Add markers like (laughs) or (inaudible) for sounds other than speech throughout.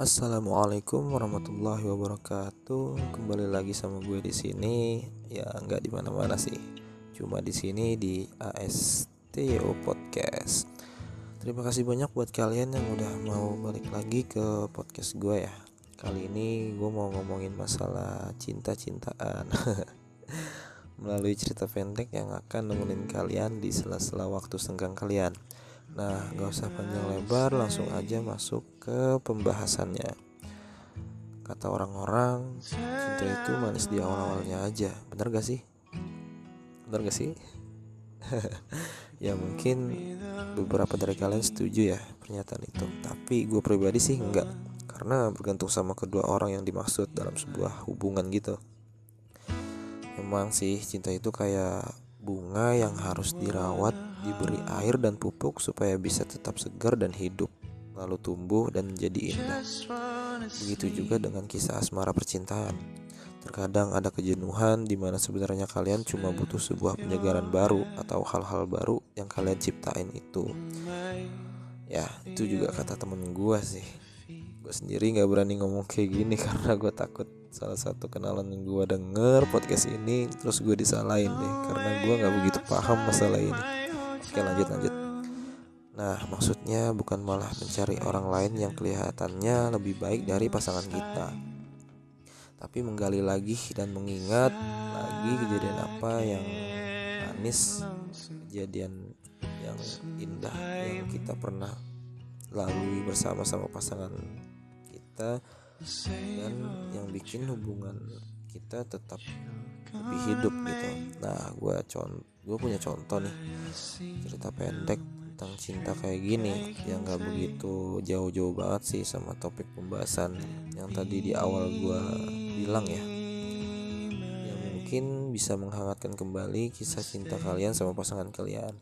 Assalamualaikum warahmatullahi wabarakatuh. Kembali lagi sama gue di sini. Ya nggak di mana-mana sih. Cuma di sini di ASTO Podcast. Terima kasih banyak buat kalian yang udah mau balik lagi ke podcast gue ya. Kali ini gue mau ngomongin masalah cinta-cintaan. (laughs) Melalui cerita pendek yang akan nemenin kalian di sela-sela waktu senggang kalian. Nah, gak usah panjang lebar, langsung aja masuk ke pembahasannya. Kata orang-orang, cinta itu manis di awal-awalnya aja. Bener gak sih? Bener gak sih? (laughs) ya mungkin beberapa dari kalian setuju ya pernyataan itu. Tapi gue pribadi sih enggak. Karena bergantung sama kedua orang yang dimaksud dalam sebuah hubungan gitu. Emang sih cinta itu kayak bunga yang harus dirawat diberi air dan pupuk supaya bisa tetap segar dan hidup, lalu tumbuh dan menjadi indah. Begitu juga dengan kisah asmara percintaan. Terkadang ada kejenuhan di mana sebenarnya kalian cuma butuh sebuah penyegaran baru atau hal-hal baru yang kalian ciptain itu. Ya, itu juga kata temen gue sih. Gue sendiri gak berani ngomong kayak gini (laughs) karena gue takut salah satu kenalan yang gue denger podcast ini terus gue disalahin deh karena gue gak begitu paham masalah ini. Oke lanjut lanjut. Nah maksudnya bukan malah mencari orang lain yang kelihatannya lebih baik dari pasangan kita. Tapi menggali lagi dan mengingat lagi kejadian apa yang manis Kejadian yang indah yang kita pernah lalui bersama-sama pasangan kita Dan yang bikin hubungan kita tetap lebih hidup gitu. Nah gue contoh gue punya contoh nih. Cerita pendek tentang cinta kayak gini yang gak begitu jauh-jauh banget sih sama topik pembahasan yang tadi di awal gue bilang ya. Yang mungkin bisa menghangatkan kembali kisah cinta kalian sama pasangan kalian.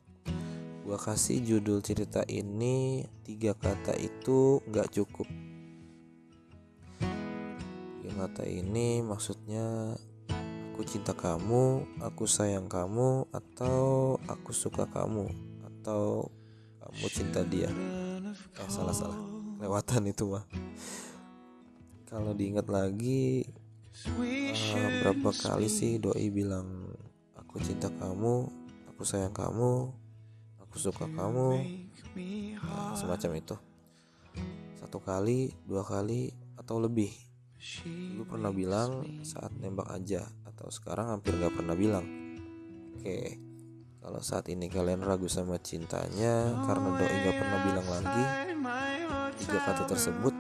Gue kasih judul cerita ini tiga kata itu gak cukup. Tiga kata ini maksudnya aku cinta kamu, aku sayang kamu, atau aku suka kamu, atau kamu cinta dia. Eh, salah salah, lewatan itu mah. Kalau diingat lagi, uh, berapa kali sih doi bilang aku cinta kamu, aku sayang kamu, aku suka kamu, nah, semacam itu. Satu kali, dua kali, atau lebih. Lu pernah bilang saat nembak aja atau sekarang hampir gak pernah bilang. Oke kalau saat ini kalian ragu sama cintanya karena doi gak pernah bilang lagi tiga kata tersebut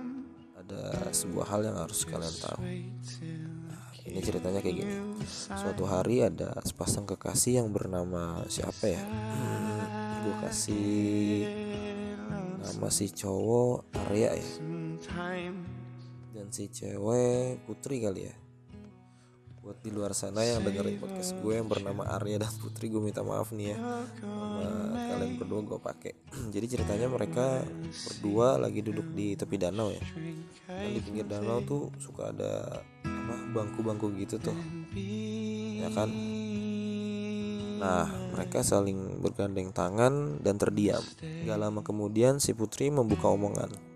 ada sebuah hal yang harus kalian tahu. Nah, ini ceritanya kayak gini. Suatu hari ada sepasang kekasih yang bernama siapa ya? Hmm, gue kasih nama si cowok Arya ya dan si cewek Putri kali ya. Buat di luar sana yang dengerin podcast gue yang bernama Arya dan Putri gue minta maaf nih ya. Sama kalian berdua gue pakai. (clears throat) Jadi ceritanya mereka berdua lagi duduk di tepi danau ya. Dan di pinggir danau tuh suka ada apa bangku-bangku gitu tuh. Ya kan? Nah, mereka saling bergandeng tangan dan terdiam. Gak lama kemudian si putri membuka omongan.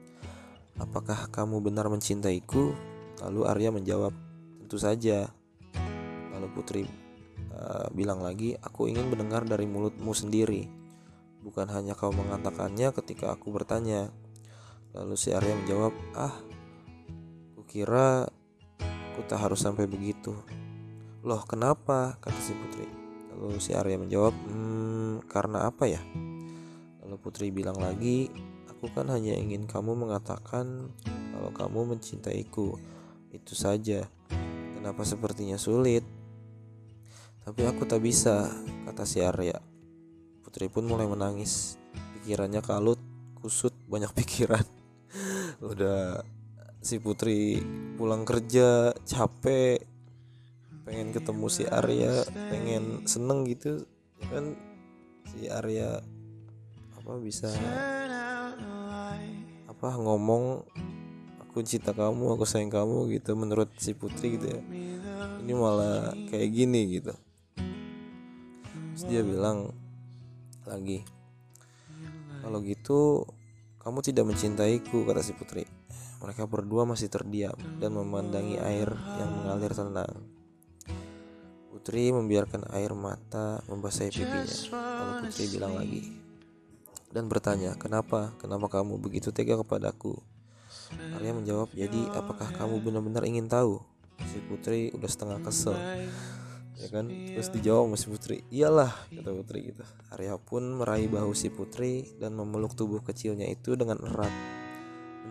Apakah kamu benar mencintaiku? Lalu Arya menjawab, tentu saja. Lalu Putri uh, bilang lagi, aku ingin mendengar dari mulutmu sendiri. Bukan hanya kau mengatakannya ketika aku bertanya. Lalu si Arya menjawab, ah, kukira aku tak harus sampai begitu. Loh kenapa? kata si Putri. Lalu si Arya menjawab, hmm, karena apa ya? Lalu Putri bilang lagi, aku kan hanya ingin kamu mengatakan kalau kamu mencintaiku. Itu saja. Kenapa sepertinya sulit? Tapi aku tak bisa, kata si Arya. Putri pun mulai menangis. Pikirannya kalut, kusut, banyak (laughs) pikiran. Udah si Putri pulang kerja capek, pengen ketemu si Arya, pengen seneng gitu, kan si Arya apa bisa apa ngomong aku cinta kamu aku sayang kamu gitu menurut si putri gitu ya ini malah kayak gini gitu Terus dia bilang lagi kalau gitu kamu tidak mencintaiku kata si putri Mereka berdua masih terdiam dan memandangi air yang mengalir tenang. Putri membiarkan air mata membasahi pipinya. Lalu Putri bilang lagi dan bertanya, "Kenapa? Kenapa kamu begitu tega kepadaku?" Arya menjawab, "Jadi, apakah kamu benar-benar ingin tahu?" Si Putri udah setengah kesel. Ya kan? Terus dijawab sama si Putri, "Iyalah," kata Putri gitu. Arya pun meraih bahu si Putri dan memeluk tubuh kecilnya itu dengan erat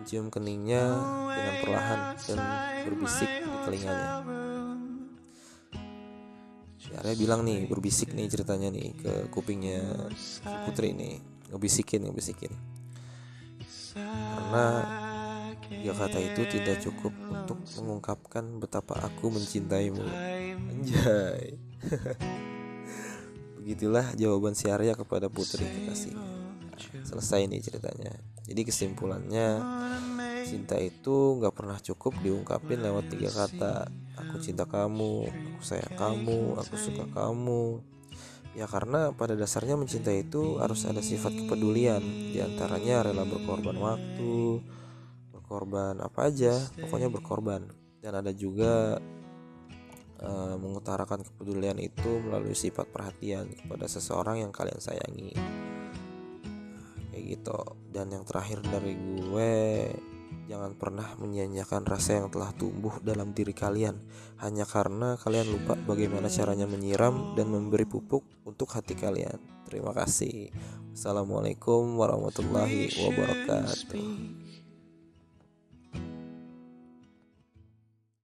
mencium keningnya dengan perlahan dan berbisik di telinganya. Si Arya bilang nih, berbisik nih ceritanya nih ke kupingnya si Putri nih, ngebisikin, ngebisikin. Karena tiga kata itu tidak cukup untuk mengungkapkan betapa aku mencintaimu. Anjay. (laughs) Begitulah jawaban si Arya kepada Putri kekasihnya selesai nih ceritanya jadi kesimpulannya cinta itu nggak pernah cukup diungkapin lewat tiga kata aku cinta kamu aku sayang kamu aku suka kamu ya karena pada dasarnya mencintai itu harus ada sifat kepedulian. Di antaranya rela berkorban waktu berkorban apa aja pokoknya berkorban. Dan ada juga uh, mengutarakan kepedulian itu melalui sifat perhatian kepada seseorang yang kalian sayangi. Kayak gitu. Dan yang terakhir dari gue jangan pernah menyanyiakan rasa yang telah tumbuh dalam diri kalian. Hanya karena kalian lupa bagaimana caranya menyiram dan memberi pupuk untuk hati kalian. Terima kasih. Assalamualaikum warahmatullahi wabarakatuh